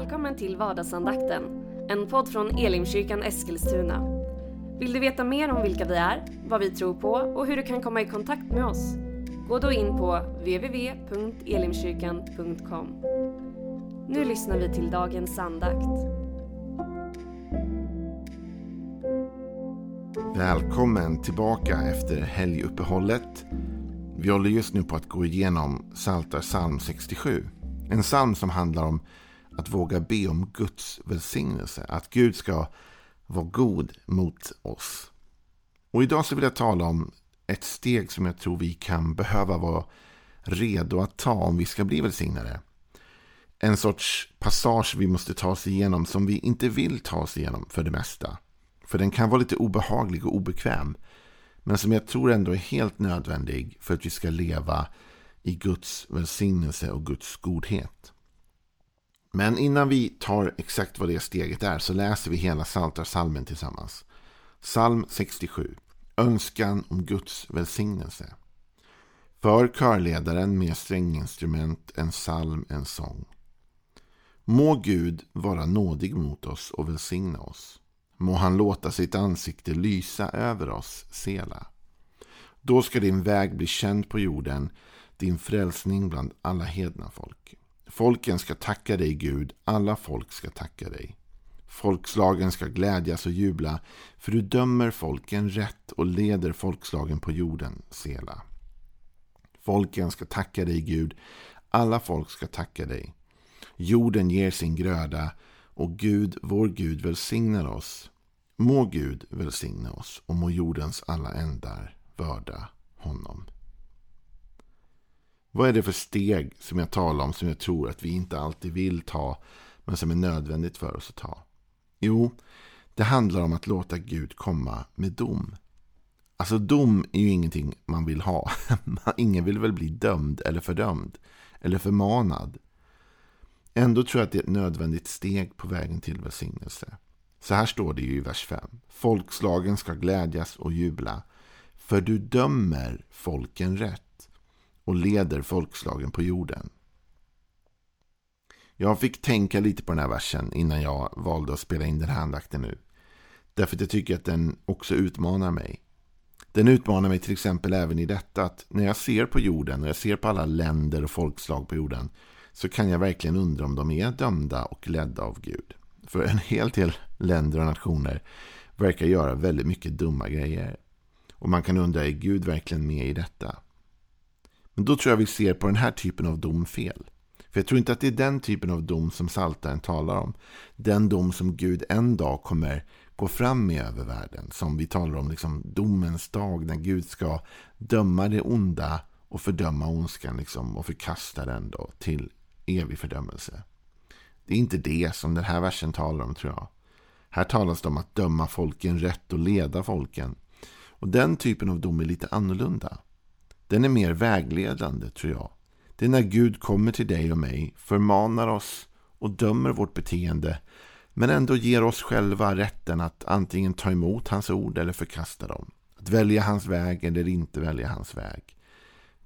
Välkommen till vardagsandakten, en podd från Elimkyrkan Eskilstuna. Vill du veta mer om vilka vi är, vad vi tror på och hur du kan komma i kontakt med oss? Gå då in på www.elimkyrkan.com. Nu lyssnar vi till dagens andakt. Välkommen tillbaka efter helguppehållet. Vi håller just nu på att gå igenom Psaltar psalm 67. En psalm som handlar om att våga be om Guds välsignelse. Att Gud ska vara god mot oss. Och idag så vill jag tala om ett steg som jag tror vi kan behöva vara redo att ta om vi ska bli välsignade. En sorts passage vi måste ta oss igenom som vi inte vill ta oss igenom för det mesta. För den kan vara lite obehaglig och obekväm. Men som jag tror ändå är helt nödvändig för att vi ska leva i Guds välsignelse och Guds godhet. Men innan vi tar exakt vad det steget är så läser vi hela Psaltarpsalmen tillsammans. Psalm 67. Önskan om Guds välsignelse. För körledaren med stränginstrument en psalm, en sång. Må Gud vara nådig mot oss och välsigna oss. Må han låta sitt ansikte lysa över oss, Sela. Då ska din väg bli känd på jorden, din frälsning bland alla hedna folk. Folken ska tacka dig, Gud, alla folk ska tacka dig. Folkslagen ska glädjas och jubla, för du dömer folken rätt och leder folkslagen på jorden, Sela. Folken ska tacka dig, Gud, alla folk ska tacka dig. Jorden ger sin gröda, och Gud, vår Gud, välsignar oss. Må Gud välsigna oss, och må jordens alla ändar vörda honom. Vad är det för steg som jag talar om som jag tror att vi inte alltid vill ta men som är nödvändigt för oss att ta? Jo, det handlar om att låta Gud komma med dom. Alltså dom är ju ingenting man vill ha. Ingen vill väl bli dömd eller fördömd eller förmanad. Ändå tror jag att det är ett nödvändigt steg på vägen till välsignelse. Så här står det ju i vers 5. Folkslagen ska glädjas och jubla. För du dömer folken rätt och leder folkslagen på jorden. Jag fick tänka lite på den här versen innan jag valde att spela in den här andakten nu. Därför att jag tycker att den också utmanar mig. Den utmanar mig till exempel även i detta att när jag ser på jorden och jag ser på alla länder och folkslag på jorden så kan jag verkligen undra om de är dömda och ledda av Gud. För en hel del länder och nationer verkar göra väldigt mycket dumma grejer. Och man kan undra, är Gud verkligen med i detta? Men då tror jag vi ser på den här typen av dom fel. För jag tror inte att det är den typen av dom som Saltaren talar om. Den dom som Gud en dag kommer gå fram med över världen. Som vi talar om, liksom domens dag när Gud ska döma det onda och fördöma ondskan liksom, och förkasta den då till evig fördömelse. Det är inte det som den här versen talar om tror jag. Här talas det om att döma folken rätt och leda folken. Och den typen av dom är lite annorlunda. Den är mer vägledande tror jag. Det är när Gud kommer till dig och mig, förmanar oss och dömer vårt beteende men ändå ger oss själva rätten att antingen ta emot hans ord eller förkasta dem. Att välja hans väg eller inte välja hans väg.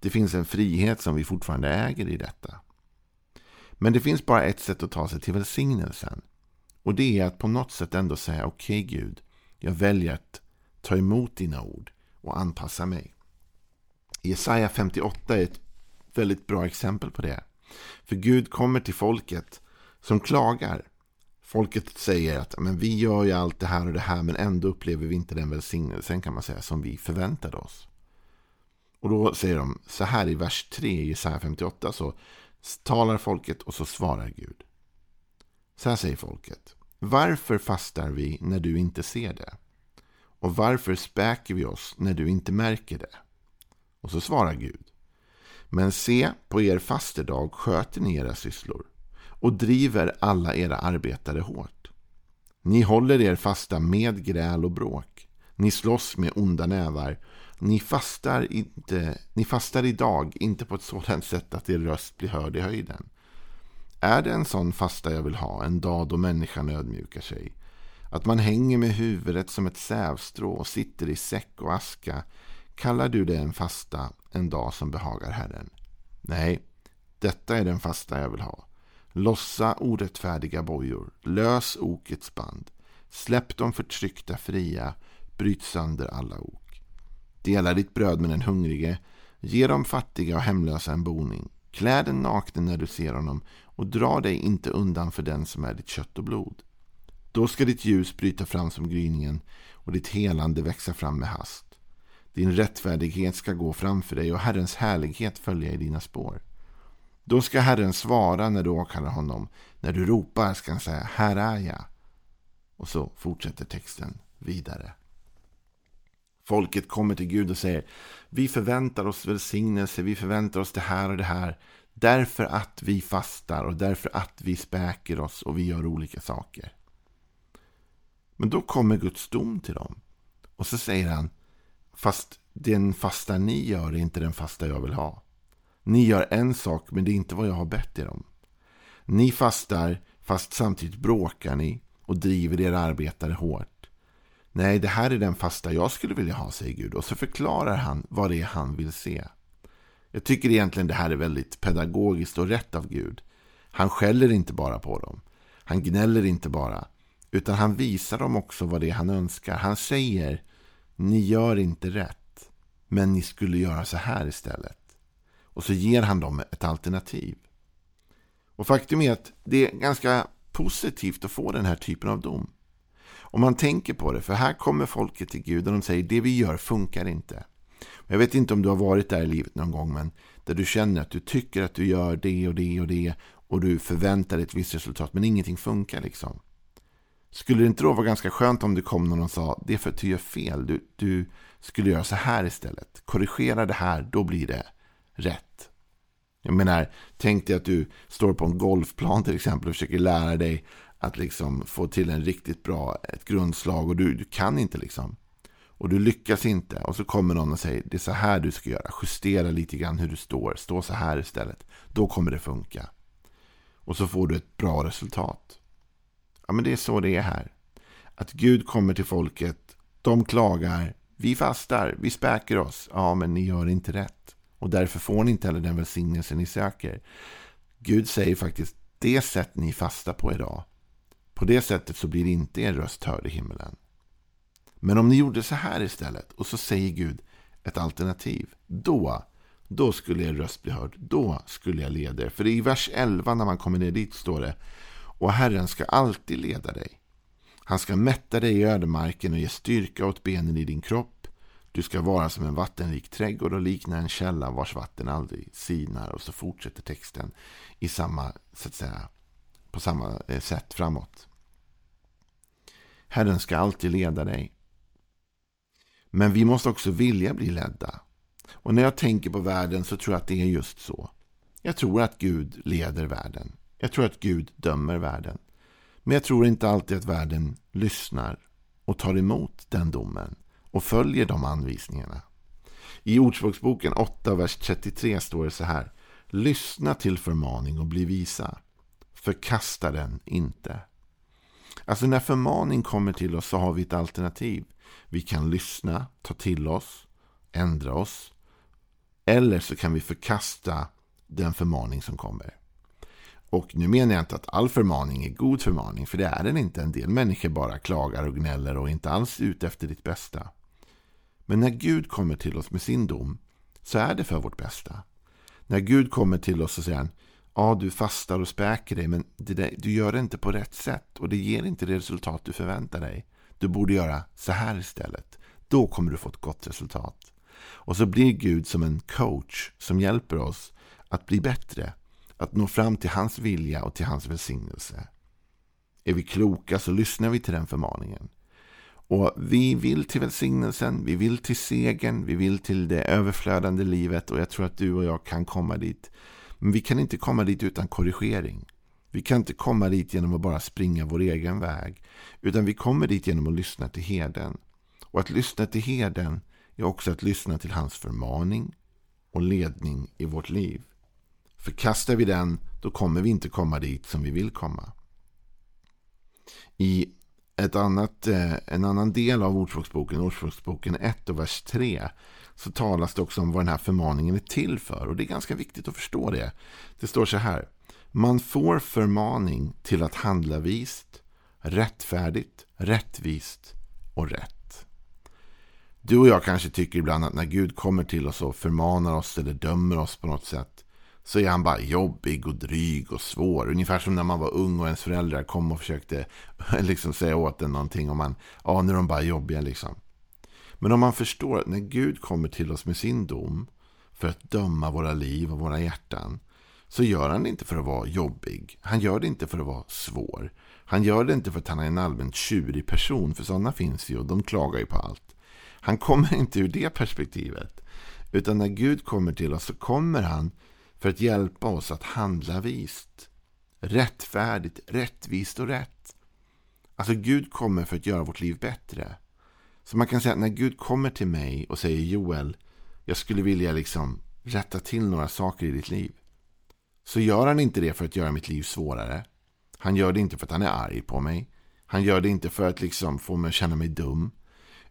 Det finns en frihet som vi fortfarande äger i detta. Men det finns bara ett sätt att ta sig till välsignelsen. Och det är att på något sätt ändå säga okej okay, Gud, jag väljer att ta emot dina ord och anpassa mig. Jesaja 58 är ett väldigt bra exempel på det. För Gud kommer till folket som klagar. Folket säger att men vi gör ju allt det här och det här men ändå upplever vi inte den välsignelsen kan man säga som vi förväntade oss. Och då säger de så här i vers 3 i Jesaja 58 så talar folket och så svarar Gud. Så här säger folket. Varför fastar vi när du inte ser det? Och varför späker vi oss när du inte märker det? Och så svarar Gud. Men se, på er fastedag sköter ni era sysslor och driver alla era arbetare hårt. Ni håller er fasta med gräl och bråk. Ni slåss med onda nävar. Ni fastar, inte, ni fastar idag inte på ett sådant sätt att er röst blir hörd i höjden. Är det en sån fasta jag vill ha, en dag då människan ödmjukar sig? Att man hänger med huvudet som ett sävstrå och sitter i säck och aska Kallar du det en fasta en dag som behagar Herren? Nej, detta är den fasta jag vill ha. Lossa orättfärdiga bojor, lös okets band. Släpp de förtryckta fria, bryt sönder alla ok. Dela ditt bröd med den hungrige, ge de fattiga och hemlösa en boning. Klä den nakne när du ser honom och dra dig inte undan för den som är ditt kött och blod. Då ska ditt ljus bryta fram som gryningen och ditt helande växa fram med hast. Din rättfärdighet ska gå framför dig och Herrens härlighet följa i dina spår. Då ska Herren svara när du åkallar honom. När du ropar ska han säga Här är jag. Och så fortsätter texten vidare. Folket kommer till Gud och säger Vi förväntar oss välsignelse, vi förväntar oss det här och det här. Därför att vi fastar och därför att vi späker oss och vi gör olika saker. Men då kommer Guds dom till dem. Och så säger han Fast den fasta ni gör är inte den fasta jag vill ha. Ni gör en sak, men det är inte vad jag har bett er om. Ni fastar, fast samtidigt bråkar ni och driver era arbetare hårt. Nej, det här är den fasta jag skulle vilja ha, säger Gud. Och så förklarar han vad det är han vill se. Jag tycker egentligen det här är väldigt pedagogiskt och rätt av Gud. Han skäller inte bara på dem. Han gnäller inte bara. Utan han visar dem också vad det är han önskar. Han säger, ni gör inte rätt. Men ni skulle göra så här istället. Och så ger han dem ett alternativ. Och faktum är att det är ganska positivt att få den här typen av dom. Om man tänker på det, för här kommer folket till Gud och de säger det vi gör funkar inte. Jag vet inte om du har varit där i livet någon gång, men där du känner att du tycker att du gör det och det och det och du förväntar dig ett visst resultat, men ingenting funkar liksom. Skulle det inte då vara ganska skönt om det kom någon och sa det är för att du gör fel, du, du skulle göra så här istället. Korrigera det här, då blir det rätt. Jag menar, tänk dig att du står på en golfplan till exempel och försöker lära dig att liksom få till en riktigt bra ett grundslag och du, du kan inte liksom. Och du lyckas inte. Och så kommer någon och säger det är så här du ska göra. Justera lite grann hur du står. Stå så här istället. Då kommer det funka. Och så får du ett bra resultat. Ja, men det är så det är här. Att Gud kommer till folket. De klagar. Vi fastar. Vi späker oss. Ja, men ni gör inte rätt. Och därför får ni inte heller den välsignelse ni söker. Gud säger faktiskt det sätt ni fastar på idag. På det sättet så blir inte er röst hörd i himmelen. Men om ni gjorde så här istället och så säger Gud ett alternativ. Då, då skulle er röst bli hörd. Då skulle jag leda er. För i vers 11 när man kommer ner dit står det. Och Herren ska alltid leda dig. Han ska mätta dig i ödemarken och ge styrka åt benen i din kropp. Du ska vara som en vattenrik trädgård och likna en källa vars vatten aldrig sinar. Och så fortsätter texten i samma, så att säga, på samma eh, sätt framåt. Herren ska alltid leda dig. Men vi måste också vilja bli ledda. Och när jag tänker på världen så tror jag att det är just så. Jag tror att Gud leder världen. Jag tror att Gud dömer världen. Men jag tror inte alltid att världen lyssnar och tar emot den domen och följer de anvisningarna. I Ordspråksboken 8, vers 33 står det så här. Lyssna till förmaning och bli visa. Förkasta den inte. Alltså när förmaning kommer till oss så har vi ett alternativ. Vi kan lyssna, ta till oss, ändra oss. Eller så kan vi förkasta den förmaning som kommer. Och nu menar jag inte att all förmaning är god förmaning, för det är den inte. En del människor bara klagar och gnäller och är inte alls ute efter ditt bästa. Men när Gud kommer till oss med sin dom så är det för vårt bästa. När Gud kommer till oss och säger Ja, du fastar och späker dig, men där, du gör det inte på rätt sätt och det ger inte det resultat du förväntar dig. Du borde göra så här istället. Då kommer du få ett gott resultat. Och så blir Gud som en coach som hjälper oss att bli bättre. Att nå fram till hans vilja och till hans välsignelse. Är vi kloka så lyssnar vi till den förmaningen. Och vi vill till välsignelsen, vi vill till segern, vi vill till det överflödande livet och jag tror att du och jag kan komma dit. Men vi kan inte komma dit utan korrigering. Vi kan inte komma dit genom att bara springa vår egen väg. Utan vi kommer dit genom att lyssna till herden. Och att lyssna till herden är också att lyssna till hans förmaning och ledning i vårt liv. Förkastar vi den, då kommer vi inte komma dit som vi vill komma. I ett annat, eh, en annan del av Ordspråksboken, Ordspråksboken 1 och vers 3, så talas det också om vad den här förmaningen är till för. Och det är ganska viktigt att förstå det. Det står så här. Man får förmaning till att handla vist, rättfärdigt, rättvist och rätt. Du och jag kanske tycker ibland att när Gud kommer till oss och förmanar oss eller dömer oss på något sätt så är han bara jobbig och dryg och svår. Ungefär som när man var ung och ens föräldrar kom och försökte liksom säga åt en någonting och man, ja nu är de bara jobbiga liksom. Men om man förstår att när Gud kommer till oss med sin dom för att döma våra liv och våra hjärtan så gör han det inte för att vara jobbig. Han gör det inte för att vara svår. Han gör det inte för att han är en allmänt tjurig person, för sådana finns ju och de klagar ju på allt. Han kommer inte ur det perspektivet. Utan när Gud kommer till oss så kommer han för att hjälpa oss att handla vist. Rättfärdigt, rättvist och rätt. Alltså Gud kommer för att göra vårt liv bättre. Så man kan säga att när Gud kommer till mig och säger Joel, jag skulle vilja liksom rätta till några saker i ditt liv. Så gör han inte det för att göra mitt liv svårare. Han gör det inte för att han är arg på mig. Han gör det inte för att liksom få mig att känna mig dum.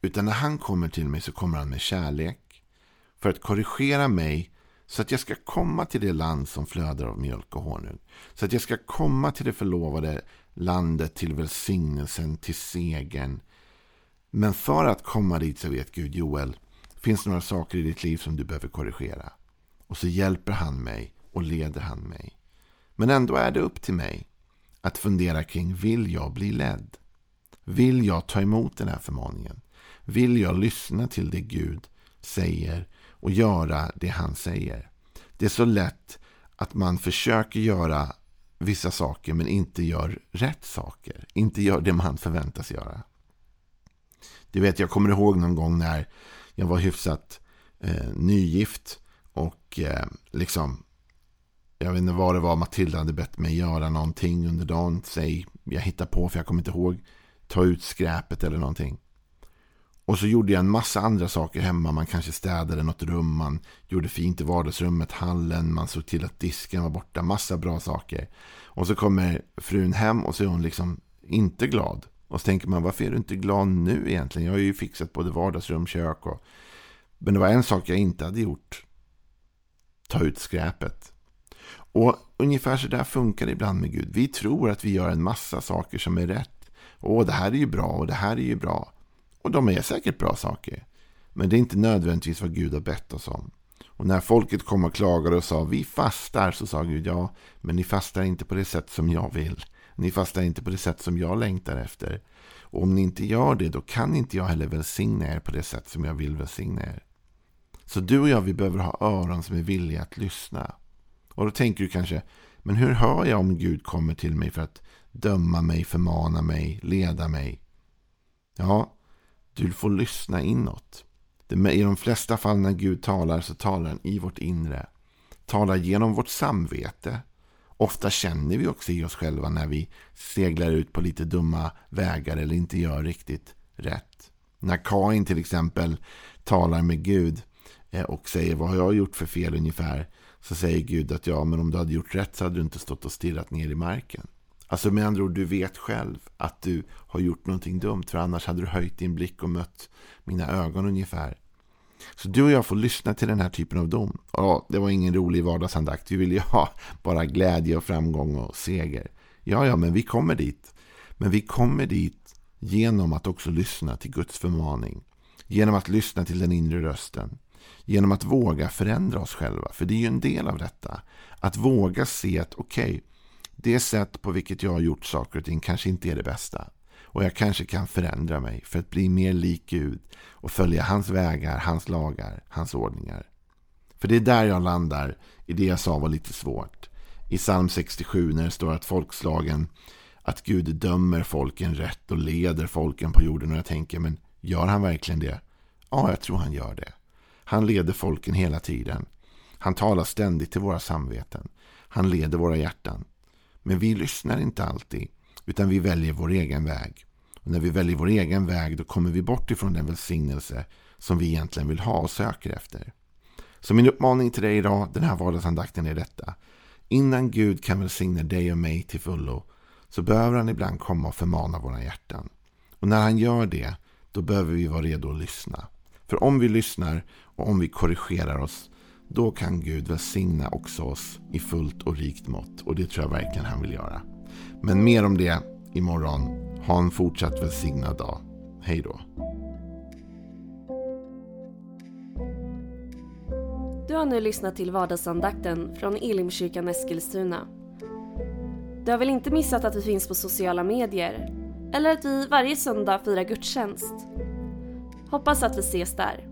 Utan när han kommer till mig så kommer han med kärlek. För att korrigera mig så att jag ska komma till det land som flödar av mjölk och honung. Så att jag ska komma till det förlovade landet, till välsignelsen, till segern. Men för att komma dit så vet Gud, Joel, finns det några saker i ditt liv som du behöver korrigera. Och så hjälper han mig och leder han mig. Men ändå är det upp till mig att fundera kring, vill jag bli ledd? Vill jag ta emot den här förmaningen? Vill jag lyssna till det Gud säger och göra det han säger? Det är så lätt att man försöker göra vissa saker men inte gör rätt saker. Inte gör det man förväntas göra. Du vet, jag kommer ihåg någon gång när jag var hyfsat eh, nygift och eh, liksom jag vet inte vad det var Matilda hade bett mig göra någonting under dagen. Säg, jag hittar på för jag kommer inte ihåg. Ta ut skräpet eller någonting. Och så gjorde jag en massa andra saker hemma. Man kanske städade något rum. Man gjorde fint i vardagsrummet, hallen. Man såg till att disken var borta. Massa bra saker. Och så kommer frun hem och så är hon liksom inte glad. Och så tänker man, varför är du inte glad nu egentligen? Jag har ju fixat både vardagsrum, kök och... Men det var en sak jag inte hade gjort. Ta ut skräpet. Och ungefär så där funkar det ibland med Gud. Vi tror att vi gör en massa saker som är rätt. Åh, det här är ju bra och det här är ju bra. Och de är säkert bra saker. Men det är inte nödvändigtvis vad Gud har bett oss om. Och när folket kom och klagade och sa vi fastar så sa Gud ja, men ni fastar inte på det sätt som jag vill. Ni fastar inte på det sätt som jag längtar efter. Och om ni inte gör det då kan inte jag heller välsigna er på det sätt som jag vill välsigna er. Så du och jag vi behöver ha öron som är villiga att lyssna. Och då tänker du kanske, men hur hör jag om Gud kommer till mig för att döma mig, förmana mig, leda mig? Ja, du får lyssna inåt. I de flesta fall när Gud talar så talar han i vårt inre. Talar genom vårt samvete. Ofta känner vi också i oss själva när vi seglar ut på lite dumma vägar eller inte gör riktigt rätt. När Kain till exempel talar med Gud eh, och säger vad har jag gjort för fel ungefär. Så säger Gud att ja, men om du hade gjort rätt så hade du inte stått och stirrat ner i marken. Alltså med andra ord, du vet själv att du har gjort någonting dumt. För annars hade du höjt din blick och mött mina ögon ungefär. Så du och jag får lyssna till den här typen av dom. Ja, det var ingen rolig vardagsandakt. Vi vill ju ha bara glädje och framgång och seger. Ja, ja, men vi kommer dit. Men vi kommer dit genom att också lyssna till Guds förmaning. Genom att lyssna till den inre rösten. Genom att våga förändra oss själva. För det är ju en del av detta. Att våga se att okej, okay, det sätt på vilket jag har gjort saker och ting kanske inte är det bästa. Och jag kanske kan förändra mig för att bli mer lik Gud och följa hans vägar, hans lagar, hans ordningar. För det är där jag landar i det jag sa var lite svårt. I psalm 67 när det står att folkslagen, att Gud dömer folken rätt och leder folken på jorden. Och jag tänker, men gör han verkligen det? Ja, jag tror han gör det. Han leder folken hela tiden. Han talar ständigt till våra samveten. Han leder våra hjärtan. Men vi lyssnar inte alltid, utan vi väljer vår egen väg. Och när vi väljer vår egen väg då kommer vi bort ifrån den välsignelse som vi egentligen vill ha och söker efter. Så min uppmaning till dig idag, den här vardagsandakten är detta. Innan Gud kan välsigna dig och mig till fullo så behöver han ibland komma och förmana våra hjärtan. Och när han gör det, då behöver vi vara redo att lyssna. För om vi lyssnar och om vi korrigerar oss, då kan Gud välsigna också oss i fullt och rikt mått. Och det tror jag verkligen han vill göra. Men mer om det imorgon. Ha en fortsatt välsignad dag. Hej då. Du har nu lyssnat till vardagsandakten från Elimkyrkan Eskilstuna. Du har väl inte missat att vi finns på sociala medier? Eller att vi varje söndag firar gudstjänst? Hoppas att vi ses där.